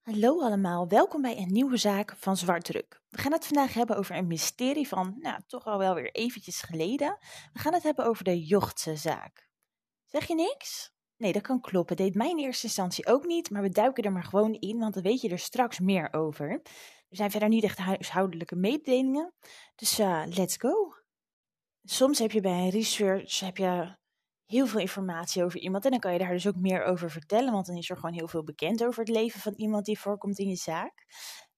Hallo allemaal, welkom bij een nieuwe zaak van Zwartdruk. We gaan het vandaag hebben over een mysterie van, nou, toch al wel weer eventjes geleden. We gaan het hebben over de Jochtse zaak. Zeg je niks? Nee, dat kan kloppen. Deed mij in eerste instantie ook niet, maar we duiken er maar gewoon in, want dan weet je er straks meer over. Er zijn verder niet echt huishoudelijke mededelingen, dus uh, let's go. Soms heb je bij een research heb je heel veel informatie over iemand. En dan kan je daar dus ook meer over vertellen, want dan is er gewoon heel veel bekend over het leven van iemand die voorkomt in je zaak.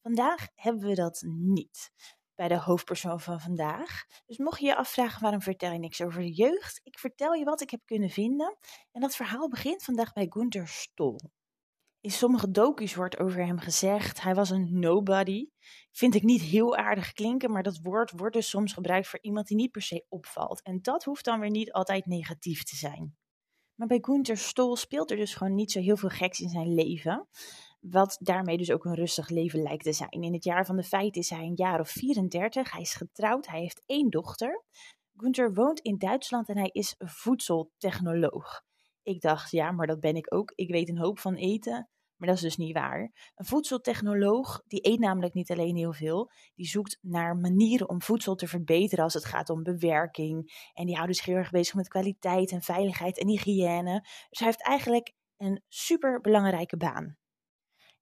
Vandaag hebben we dat niet bij de hoofdpersoon van vandaag. Dus mocht je je afvragen waarom vertel je niks over de jeugd, ik vertel je wat ik heb kunnen vinden. En dat verhaal begint vandaag bij Gunther Stol. In sommige docu's wordt over hem gezegd, hij was een nobody. Vind ik niet heel aardig klinken, maar dat woord wordt dus soms gebruikt voor iemand die niet per se opvalt. En dat hoeft dan weer niet altijd negatief te zijn. Maar bij Gunther Stol speelt er dus gewoon niet zo heel veel geks in zijn leven. Wat daarmee dus ook een rustig leven lijkt te zijn. In het jaar van de feiten is hij een jaar of 34. Hij is getrouwd, hij heeft één dochter. Gunther woont in Duitsland en hij is voedseltechnoloog. Ik dacht, ja, maar dat ben ik ook. Ik weet een hoop van eten. Maar dat is dus niet waar. Een voedseltechnoloog, die eet namelijk niet alleen heel veel, die zoekt naar manieren om voedsel te verbeteren als het gaat om bewerking. En die houdt zich heel erg bezig met kwaliteit en veiligheid en hygiëne. Dus hij heeft eigenlijk een super belangrijke baan.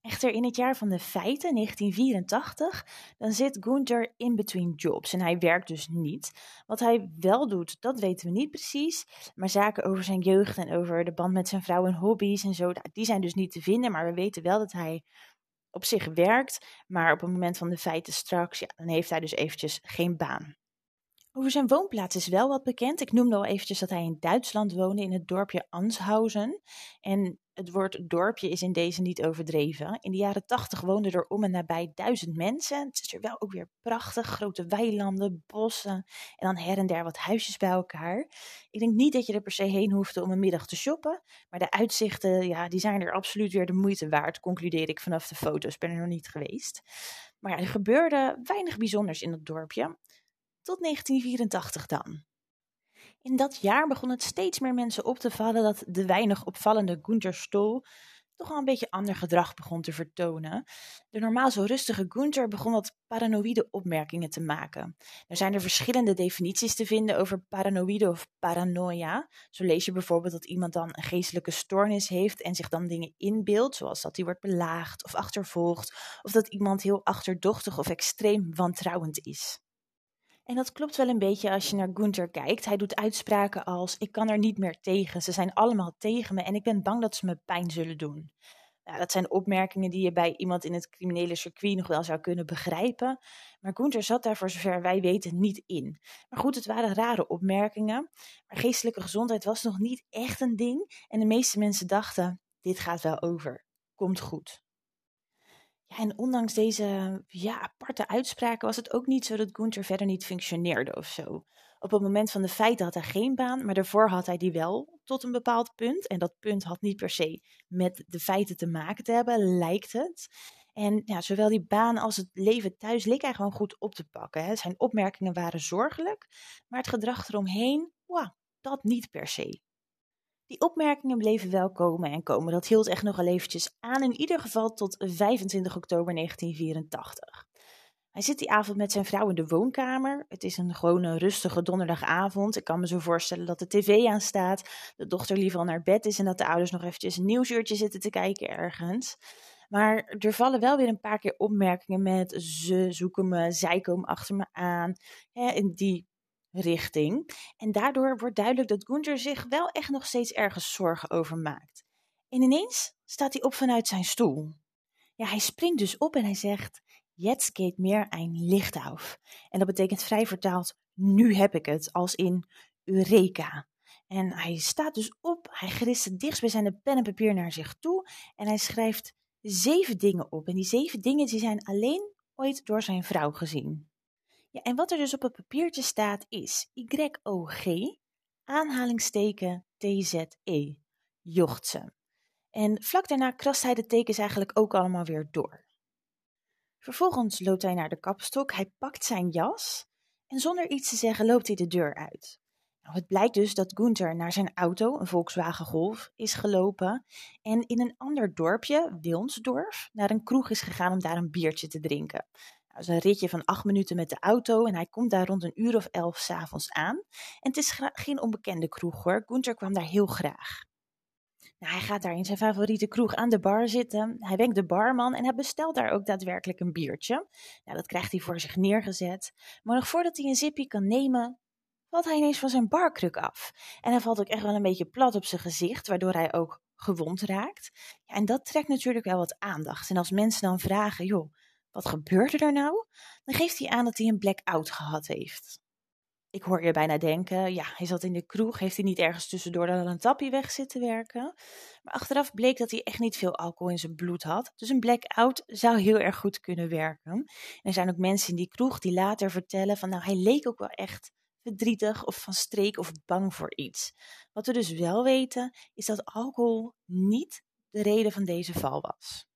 Echter, in het jaar van de feiten, 1984, dan zit Gunther in between jobs en hij werkt dus niet. Wat hij wel doet, dat weten we niet precies. Maar zaken over zijn jeugd en over de band met zijn vrouw en hobby's en zo, nou, die zijn dus niet te vinden. Maar we weten wel dat hij op zich werkt. Maar op het moment van de feiten straks, ja, dan heeft hij dus eventjes geen baan. Over zijn woonplaats is wel wat bekend. Ik noemde al eventjes dat hij in Duitsland woonde, in het dorpje Anshausen. En het woord dorpje is in deze niet overdreven. In de jaren tachtig woonden er om en nabij duizend mensen. Het is er wel ook weer prachtig. Grote weilanden, bossen en dan her en der wat huisjes bij elkaar. Ik denk niet dat je er per se heen hoefde om een middag te shoppen. Maar de uitzichten, ja, die zijn er absoluut weer de moeite waard, concludeer ik vanaf de foto's. Ben er nog niet geweest. Maar ja, er gebeurde weinig bijzonders in het dorpje. Tot 1984 dan. In dat jaar begon het steeds meer mensen op te vallen dat de weinig opvallende Gunther Stol toch wel een beetje ander gedrag begon te vertonen. De normaal zo rustige Gunther begon wat paranoïde opmerkingen te maken. Er zijn er verschillende definities te vinden over paranoïde of paranoia. Zo lees je bijvoorbeeld dat iemand dan een geestelijke stoornis heeft en zich dan dingen inbeeldt, zoals dat hij wordt belaagd of achtervolgd, of dat iemand heel achterdochtig of extreem wantrouwend is. En dat klopt wel een beetje als je naar Gunther kijkt. Hij doet uitspraken als: Ik kan er niet meer tegen. Ze zijn allemaal tegen me en ik ben bang dat ze me pijn zullen doen. Nou, dat zijn opmerkingen die je bij iemand in het criminele circuit nog wel zou kunnen begrijpen. Maar Gunther zat daar voor zover wij weten niet in. Maar goed, het waren rare opmerkingen. Maar geestelijke gezondheid was nog niet echt een ding. En de meeste mensen dachten: Dit gaat wel over. Komt goed. Ja, en ondanks deze ja, aparte uitspraken was het ook niet zo dat Gunther verder niet functioneerde of zo. Op het moment van de feiten had hij geen baan, maar daarvoor had hij die wel tot een bepaald punt. En dat punt had niet per se met de feiten te maken te hebben, lijkt het. En ja, zowel die baan als het leven thuis leek hij gewoon goed op te pakken. Zijn opmerkingen waren zorgelijk, maar het gedrag eromheen, wow, dat niet per se. Die opmerkingen bleven wel komen en komen. Dat hield echt nog wel eventjes aan, in ieder geval tot 25 oktober 1984. Hij zit die avond met zijn vrouw in de woonkamer. Het is een gewone rustige donderdagavond. Ik kan me zo voorstellen dat de tv aanstaat, de dochter liever al naar bed is en dat de ouders nog eventjes een nieuwsuurtje zitten te kijken ergens. Maar er vallen wel weer een paar keer opmerkingen met ze zoeken me, zij komen achter me aan. In die richting. En daardoor wordt duidelijk dat Gunther zich wel echt nog steeds ergens zorgen over maakt. En ineens staat hij op vanuit zijn stoel. Ja, hij springt dus op en hij zegt: Jetzt geht mir ein Licht auf. En dat betekent vrij vertaald: Nu heb ik het, als in Eureka. En hij staat dus op, hij gerist het dichtst bij zijn pen en papier naar zich toe en hij schrijft zeven dingen op. En die zeven dingen die zijn alleen ooit door zijn vrouw gezien. Ja, en wat er dus op het papiertje staat is YOG, aanhalingsteken TZE, Jochtse. En vlak daarna krast hij de tekens eigenlijk ook allemaal weer door. Vervolgens loopt hij naar de kapstok, hij pakt zijn jas en zonder iets te zeggen loopt hij de deur uit. Nou, het blijkt dus dat Gunther naar zijn auto, een Volkswagen Golf, is gelopen en in een ander dorpje, Wilmsdorf, naar een kroeg is gegaan om daar een biertje te drinken. Is een ritje van acht minuten met de auto en hij komt daar rond een uur of elf s'avonds aan. En het is geen onbekende kroeg hoor, Gunther kwam daar heel graag. Nou, hij gaat daar in zijn favoriete kroeg aan de bar zitten. Hij wenkt de barman en hij bestelt daar ook daadwerkelijk een biertje. Nou, dat krijgt hij voor zich neergezet. Maar nog voordat hij een zipje kan nemen, valt hij ineens van zijn barkruk af. En hij valt ook echt wel een beetje plat op zijn gezicht, waardoor hij ook gewond raakt. Ja, en dat trekt natuurlijk wel wat aandacht. En als mensen dan vragen, joh, wat gebeurde er nou? Dan geeft hij aan dat hij een blackout gehad heeft. Ik hoor je bijna denken, ja, hij zat in de kroeg, heeft hij niet ergens tussendoor dan een tappie weg zitten werken? Maar achteraf bleek dat hij echt niet veel alcohol in zijn bloed had. Dus een blackout zou heel erg goed kunnen werken. En er zijn ook mensen in die kroeg die later vertellen van, nou, hij leek ook wel echt verdrietig of van streek of bang voor iets. Wat we dus wel weten, is dat alcohol niet de reden van deze val was.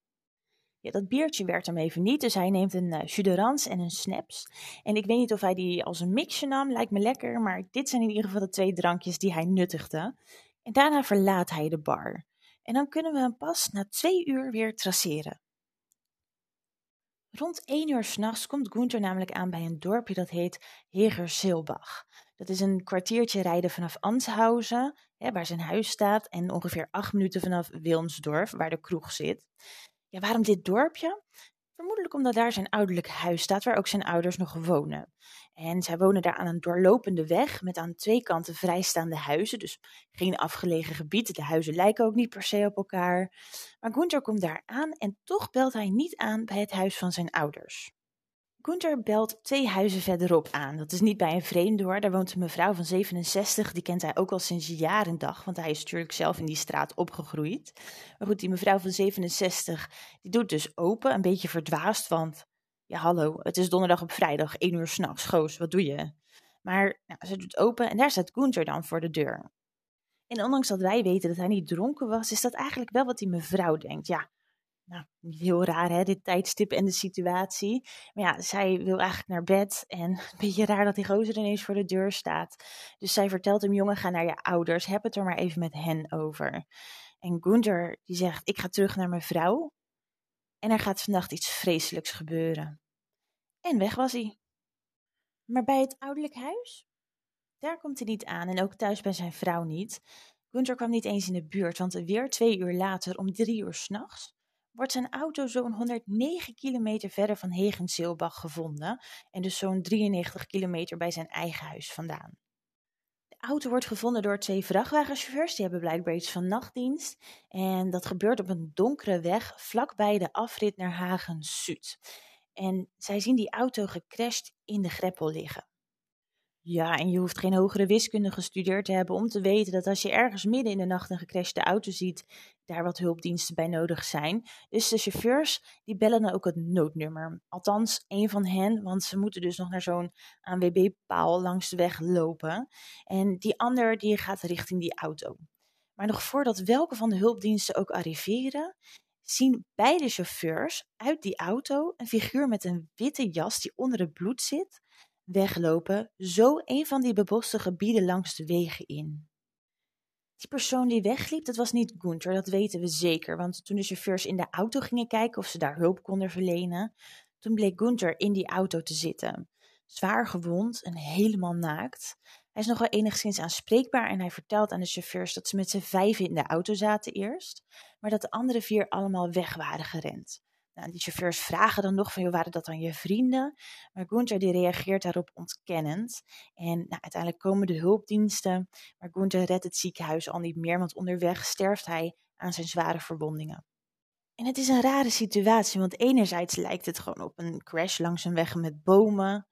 Ja, dat biertje werd hem even niet, dus hij neemt een uh, en een snaps. En ik weet niet of hij die als een mixje nam, lijkt me lekker, maar dit zijn in ieder geval de twee drankjes die hij nuttigde. En daarna verlaat hij de bar. En dan kunnen we hem pas na twee uur weer traceren. Rond één uur s'nachts komt Gunther namelijk aan bij een dorpje dat heet Hegersilbach. Dat is een kwartiertje rijden vanaf Anshausen, waar zijn huis staat, en ongeveer acht minuten vanaf Wilmsdorf, waar de kroeg zit. Ja, waarom dit dorpje? Vermoedelijk omdat daar zijn ouderlijk huis staat, waar ook zijn ouders nog wonen. En zij wonen daar aan een doorlopende weg met aan twee kanten vrijstaande huizen. Dus geen afgelegen gebied. De huizen lijken ook niet per se op elkaar. Maar Gunther komt daar aan en toch belt hij niet aan bij het huis van zijn ouders. Gunther belt twee huizen verderop aan. Dat is niet bij een vreemde hoor. Daar woont een mevrouw van 67. Die kent hij ook al sinds jaren dag. Want hij is natuurlijk zelf in die straat opgegroeid. Maar goed, die mevrouw van 67. Die doet dus open. Een beetje verdwaasd. Want ja, hallo. Het is donderdag op vrijdag. 1 uur s'nachts. Goos, wat doe je? Maar nou, ze doet open. En daar staat Gunther dan voor de deur. En ondanks dat wij weten dat hij niet dronken was. Is dat eigenlijk wel wat die mevrouw denkt. Ja, nou, heel raar hè, dit tijdstip en de situatie. Maar ja, zij wil eigenlijk naar bed en een beetje raar dat die gozer ineens voor de deur staat. Dus zij vertelt hem, jongen, ga naar je ouders, heb het er maar even met hen over. En Gunther die zegt, ik ga terug naar mijn vrouw en er gaat vannacht iets vreselijks gebeuren. En weg was hij. Maar bij het ouderlijk huis? Daar komt hij niet aan en ook thuis bij zijn vrouw niet. Gunther kwam niet eens in de buurt, want weer twee uur later, om drie uur s'nachts, wordt zijn auto zo'n 109 kilometer verder van Hegenseelbach gevonden en dus zo'n 93 kilometer bij zijn eigen huis vandaan. De auto wordt gevonden door twee vrachtwagenchauffeurs, die hebben blijkbaar iets van nachtdienst. En dat gebeurt op een donkere weg vlakbij de afrit naar Hagen-Zuid. En zij zien die auto gecrashed in de greppel liggen. Ja, en je hoeft geen hogere wiskunde gestudeerd te hebben om te weten dat als je ergens midden in de nacht een gecrashte auto ziet, daar wat hulpdiensten bij nodig zijn. Dus de chauffeurs, die bellen dan ook het noodnummer. Althans, één van hen, want ze moeten dus nog naar zo'n ANWB-paal langs de weg lopen. En die ander, die gaat richting die auto. Maar nog voordat welke van de hulpdiensten ook arriveren, zien beide chauffeurs uit die auto een figuur met een witte jas die onder het bloed zit weglopen zo een van die beboste gebieden langs de wegen in. Die persoon die wegliep, dat was niet Gunther, dat weten we zeker, want toen de chauffeurs in de auto gingen kijken of ze daar hulp konden verlenen, toen bleek Gunther in die auto te zitten. Zwaar gewond en helemaal naakt. Hij is nog wel enigszins aanspreekbaar en hij vertelt aan de chauffeurs dat ze met z'n vijven in de auto zaten eerst, maar dat de andere vier allemaal weg waren gerend. Nou, die chauffeurs vragen dan nog van, joh, waren dat dan je vrienden? Maar Gunther die reageert daarop ontkennend. En nou, uiteindelijk komen de hulpdiensten, maar Gunther redt het ziekenhuis al niet meer, want onderweg sterft hij aan zijn zware verwondingen. En het is een rare situatie, want enerzijds lijkt het gewoon op een crash langs een weg met bomen.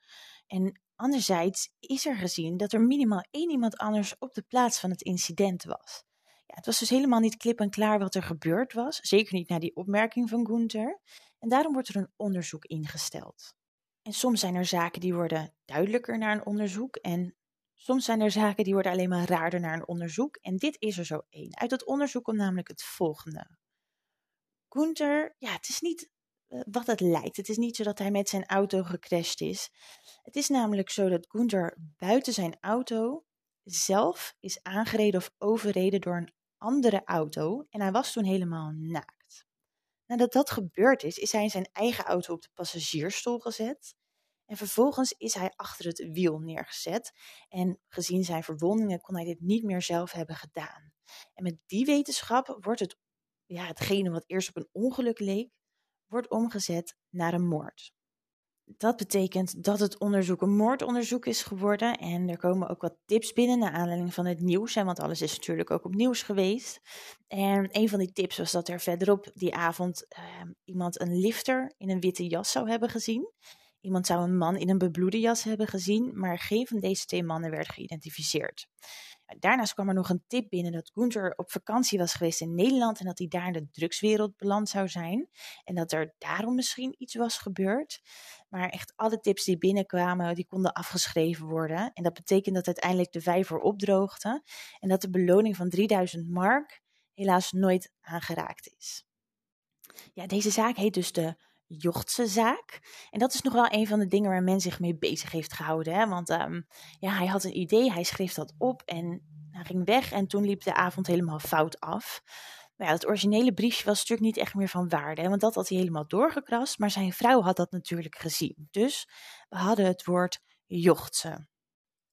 En anderzijds is er gezien dat er minimaal één iemand anders op de plaats van het incident was het was dus helemaal niet klip en klaar wat er gebeurd was, zeker niet na die opmerking van Gunther. En daarom wordt er een onderzoek ingesteld. En soms zijn er zaken die worden duidelijker naar een onderzoek en soms zijn er zaken die worden alleen maar raarder naar een onderzoek. En dit is er zo één. Uit dat onderzoek komt namelijk het volgende. Gunther, ja, het is niet eh, wat het lijkt. Het is niet zo dat hij met zijn auto gecrashed is. Het is namelijk zo dat Gunther buiten zijn auto zelf is aangereden of overreden door een andere auto en hij was toen helemaal naakt. Nadat dat gebeurd is, is hij in zijn eigen auto op de passagiersstoel gezet. En vervolgens is hij achter het wiel neergezet. En gezien zijn verwondingen kon hij dit niet meer zelf hebben gedaan. En met die wetenschap wordt het, ja, hetgene wat eerst op een ongeluk leek, wordt omgezet naar een moord. Dat betekent dat het onderzoek een moordonderzoek is geworden. En er komen ook wat tips binnen naar aanleiding van het nieuws. Want alles is natuurlijk ook op nieuws geweest. En een van die tips was dat er verderop die avond uh, iemand een lifter in een witte jas zou hebben gezien. Iemand zou een man in een bebloede jas hebben gezien, maar geen van deze twee mannen werd geïdentificeerd. Daarnaast kwam er nog een tip binnen dat Gunther op vakantie was geweest in Nederland en dat hij daar in de drugswereld beland zou zijn. En dat er daarom misschien iets was gebeurd. Maar echt alle tips die binnenkwamen, die konden afgeschreven worden. En dat betekent dat uiteindelijk de vijver opdroogde en dat de beloning van 3000 mark helaas nooit aangeraakt is. Ja, deze zaak heet dus de Jochtse zaak. En dat is nog wel een van de dingen waar men zich mee bezig heeft gehouden. Hè? Want ehm, ja, hij had een idee, hij schreef dat op en hij ging weg. En toen liep de avond helemaal fout af. Maar ja, het originele briefje was natuurlijk niet echt meer van waarde. Hè? Want dat had hij helemaal doorgekrast. Maar zijn vrouw had dat natuurlijk gezien. Dus we hadden het woord Jochtse.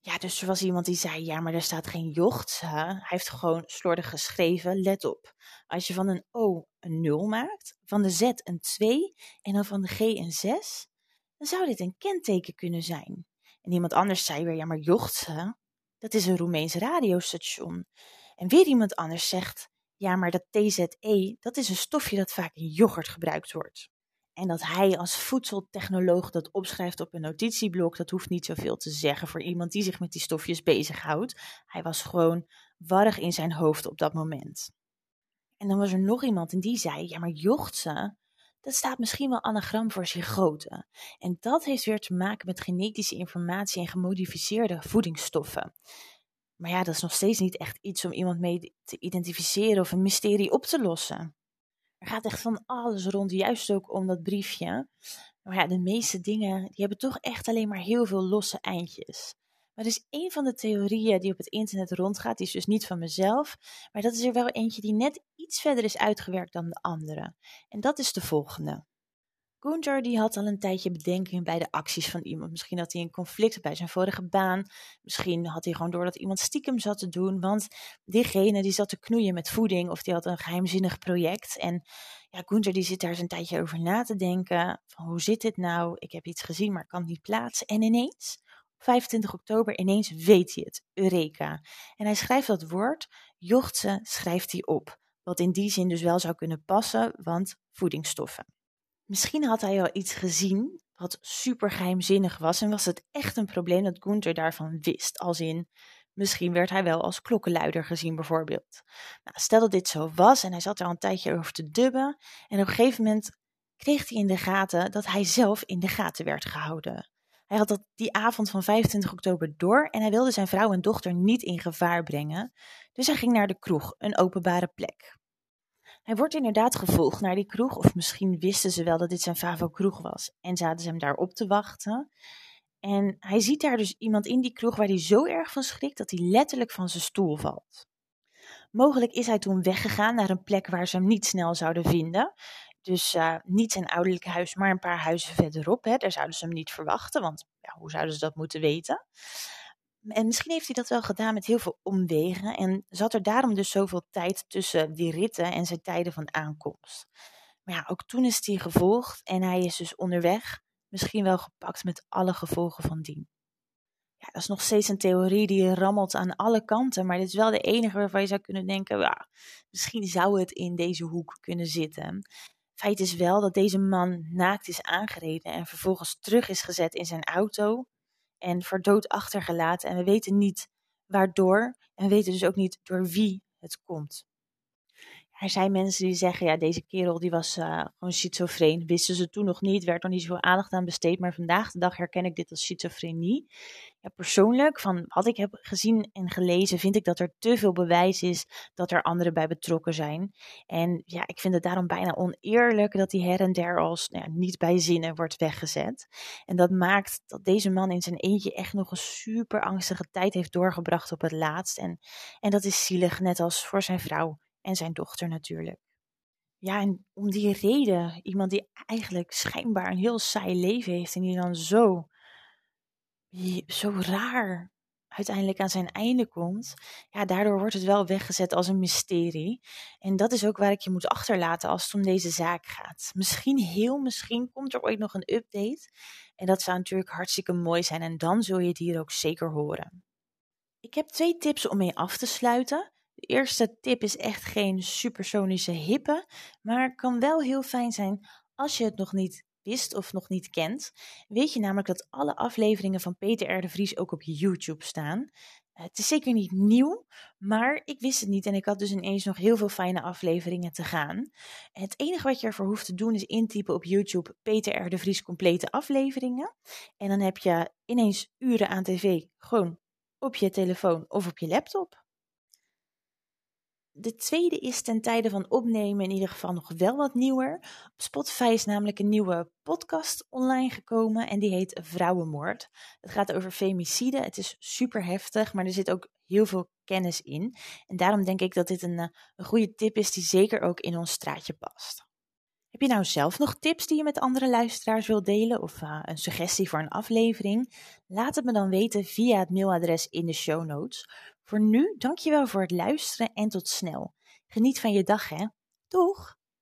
Ja, dus er was iemand die zei, ja, maar er staat geen jocht. Hij heeft gewoon slordig geschreven, let op. Als je van een O een 0 maakt, van de Z een 2 en dan van de G een 6, dan zou dit een kenteken kunnen zijn. En iemand anders zei weer, ja, maar jochtse, dat is een Roemeens radiostation. En weer iemand anders zegt, ja, maar dat TZE, dat is een stofje dat vaak in yoghurt gebruikt wordt. En dat hij als voedseltechnoloog dat opschrijft op een notitieblok, dat hoeft niet zoveel te zeggen voor iemand die zich met die stofjes bezighoudt. Hij was gewoon warrig in zijn hoofd op dat moment. En dan was er nog iemand en die zei: Ja, maar jochtse, dat staat misschien wel anagram voor zygote. En dat heeft weer te maken met genetische informatie en gemodificeerde voedingsstoffen. Maar ja, dat is nog steeds niet echt iets om iemand mee te identificeren of een mysterie op te lossen. Er gaat echt van alles rond, juist ook om dat briefje. Maar ja, de meeste dingen die hebben toch echt alleen maar heel veel losse eindjes. Maar er is één van de theorieën die op het internet rondgaat, die is dus niet van mezelf, maar dat is er wel eentje die net iets verder is uitgewerkt dan de andere. En dat is de volgende. Gunther die had al een tijdje bedenkingen bij de acties van iemand. Misschien had hij een conflict bij zijn vorige baan. Misschien had hij gewoon door dat iemand stiekem zat te doen. Want diegene die zat te knoeien met voeding of die had een geheimzinnig project. En ja, Gunther die zit daar eens een tijdje over na te denken. Van hoe zit dit nou? Ik heb iets gezien, maar kan het niet plaatsen. En ineens, 25 oktober, ineens weet hij het. Eureka. En hij schrijft dat woord, jochtse, schrijft hij op. Wat in die zin dus wel zou kunnen passen, want voedingsstoffen. Misschien had hij al iets gezien wat super geheimzinnig was en was het echt een probleem dat Gunther daarvan wist. Als in, misschien werd hij wel als klokkenluider gezien bijvoorbeeld. Nou, stel dat dit zo was en hij zat er al een tijdje over te dubben en op een gegeven moment kreeg hij in de gaten dat hij zelf in de gaten werd gehouden. Hij had dat die avond van 25 oktober door en hij wilde zijn vrouw en dochter niet in gevaar brengen. Dus hij ging naar de kroeg, een openbare plek. Hij wordt inderdaad gevolgd naar die kroeg, of misschien wisten ze wel dat dit zijn favo kroeg was en zaten ze hem daar op te wachten. En hij ziet daar dus iemand in die kroeg waar hij zo erg van schrikt dat hij letterlijk van zijn stoel valt. Mogelijk is hij toen weggegaan naar een plek waar ze hem niet snel zouden vinden. Dus uh, niet zijn ouderlijk huis, maar een paar huizen verderop. Hè. Daar zouden ze hem niet verwachten, want ja, hoe zouden ze dat moeten weten? En misschien heeft hij dat wel gedaan met heel veel omwegen en zat er daarom dus zoveel tijd tussen die ritten en zijn tijden van aankomst. Maar ja, ook toen is hij gevolgd en hij is dus onderweg, misschien wel gepakt met alle gevolgen van dien. Ja, dat is nog steeds een theorie die rammelt aan alle kanten, maar dit is wel de enige waarvan je zou kunnen denken, ja, misschien zou het in deze hoek kunnen zitten. Feit is wel dat deze man naakt is aangereden en vervolgens terug is gezet in zijn auto en voor dood achtergelaten. En we weten niet waardoor en we weten dus ook niet door wie het komt. Er zijn mensen die zeggen, ja, deze kerel die was uh, gewoon schizofreen. Wisten ze toen nog niet, werd nog niet zoveel aandacht aan besteed, maar vandaag de dag herken ik dit als schizofrenie. Ja, persoonlijk, van wat ik heb gezien en gelezen, vind ik dat er te veel bewijs is dat er anderen bij betrokken zijn. En ja, ik vind het daarom bijna oneerlijk dat hij her en der als nou ja, niet bij zinnen wordt weggezet. En dat maakt dat deze man in zijn eentje echt nog een super angstige tijd heeft doorgebracht op het laatst. En, en dat is zielig, net als voor zijn vrouw en zijn dochter natuurlijk. Ja, en om die reden, iemand die eigenlijk schijnbaar een heel saai leven heeft en die dan zo, zo raar uiteindelijk aan zijn einde komt, ja, daardoor wordt het wel weggezet als een mysterie. En dat is ook waar ik je moet achterlaten als het om deze zaak gaat. Misschien, heel misschien, komt er ooit nog een update. En dat zou natuurlijk hartstikke mooi zijn en dan zul je het hier ook zeker horen. Ik heb twee tips om mee af te sluiten. De eerste tip is echt geen supersonische hippe, maar kan wel heel fijn zijn als je het nog niet of nog niet kent. Weet je namelijk dat alle afleveringen van Peter R. de Vries ook op YouTube staan. Eh, het is zeker niet nieuw, maar ik wist het niet en ik had dus ineens nog heel veel fijne afleveringen te gaan. Het enige wat je ervoor hoeft te doen is intypen op YouTube Peter R. de Vries complete afleveringen. En dan heb je ineens uren aan tv gewoon op je telefoon of op je laptop de tweede is ten tijde van opnemen in ieder geval nog wel wat nieuwer. Op Spotify is namelijk een nieuwe podcast online gekomen en die heet Vrouwenmoord. Het gaat over femicide. Het is super heftig, maar er zit ook heel veel kennis in. En daarom denk ik dat dit een, eh, een goede tip is die zeker ook in ons straatje past. Heb je nou zelf nog tips die je met andere luisteraars wilt delen of uh, een suggestie voor een aflevering? Laat het me dan weten via het mailadres in de show notes. Voor nu, dankjewel voor het luisteren en tot snel. Geniet van je dag, hè. Doeg!